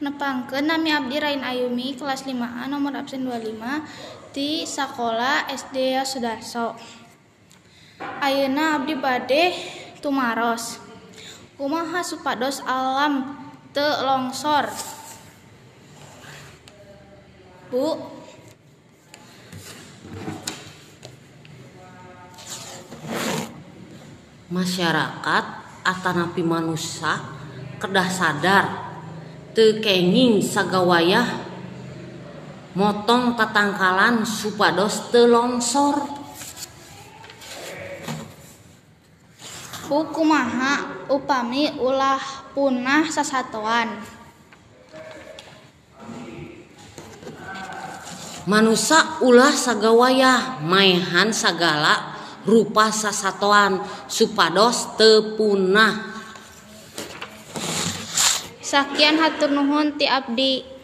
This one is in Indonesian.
Nepangkeun nami abdi Rain Ayumi kelas 5A nomor absen 25 di sakola SD Sudarso. Ayeuna abdi bade tumaros. Kumaha supados alam teu longsor? Bu, masyarakat atanapi manusia kedah sadar tekenging sagawayah. Motong tatangkalan supados teu longsor bu kumaha upami ulah punah sasatoan? manusia ulah sagawayah maehan sagala rupa sasatoan supados teu punah Sakian hatur nuhun ti abdi.